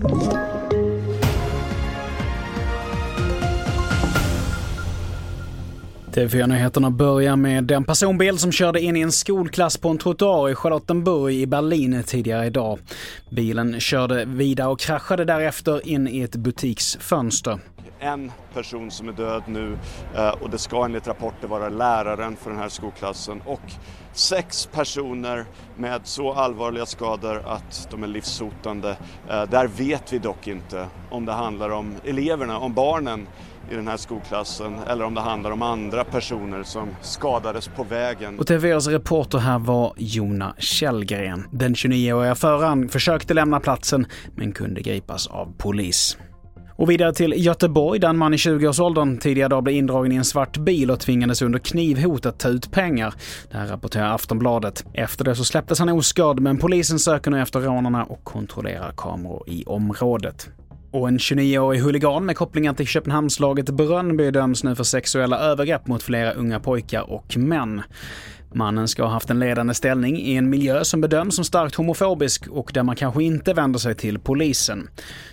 Thank you. TV4-nyheterna börjar med den personbil som körde in i en skolklass på en trottoar i Charlottenburg i Berlin tidigare idag. Bilen körde vidare och kraschade därefter in i ett butiksfönster. En person som är död nu eh, och det ska enligt rapporter vara läraren för den här skolklassen och sex personer med så allvarliga skador att de är livshotande. Eh, där vet vi dock inte om det handlar om eleverna, om barnen i den här skolklassen eller om det handlar om andra personer som skadades på vägen. Och TV4s reporter här var Jona Källgren. Den 29-åriga föraren försökte lämna platsen men kunde gripas av polis. Och vidare till Göteborg där en man i 20-årsåldern tidigare dag blev indragen i en svart bil och tvingades under knivhot att ta ut pengar. Det här rapporterar Aftonbladet. Efter det så släpptes han oskadd men polisen söker nu efter rånarna och kontrollerar kameror i området. Och en 29-årig huligan med kopplingar till Köpenhamnslaget Brönnby döms nu för sexuella övergrepp mot flera unga pojkar och män. Mannen ska ha haft en ledande ställning i en miljö som bedöms som starkt homofobisk och där man kanske inte vänder sig till polisen.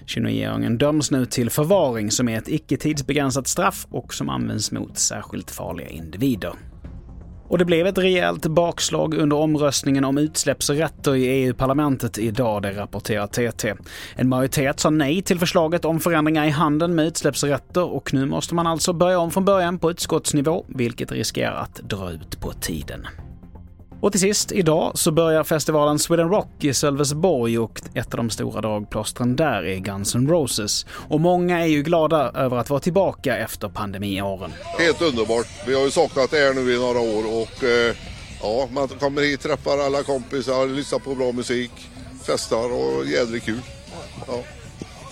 29-åringen döms nu till förvaring som är ett icke tidsbegränsat straff och som används mot särskilt farliga individer. Och det blev ett rejält bakslag under omröstningen om utsläppsrätter i EU-parlamentet idag, det rapporterar TT. En majoritet sa nej till förslaget om förändringar i handeln med utsläppsrätter och nu måste man alltså börja om från början på utskottsnivå, vilket riskerar att dra ut på tiden. Och till sist, idag så börjar festivalen Sweden Rock i Sölvesborg och ett av de stora dragplåstren där är Guns N' Roses. Och många är ju glada över att vara tillbaka efter pandemiåren. Helt underbart. Vi har ju saknat det här nu i några år och eh, ja, man kommer hit, träffar alla kompisar, lyssnar på bra musik, festar och jädrigt kul. Ja.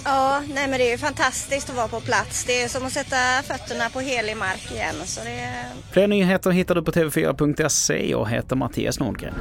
Ja, nej men det är ju fantastiskt att vara på plats. Det är som att sätta fötterna på helig mark igen. Så det... Fler nyheter hittar du på tv4.se Jag heter Mattias Nordgren.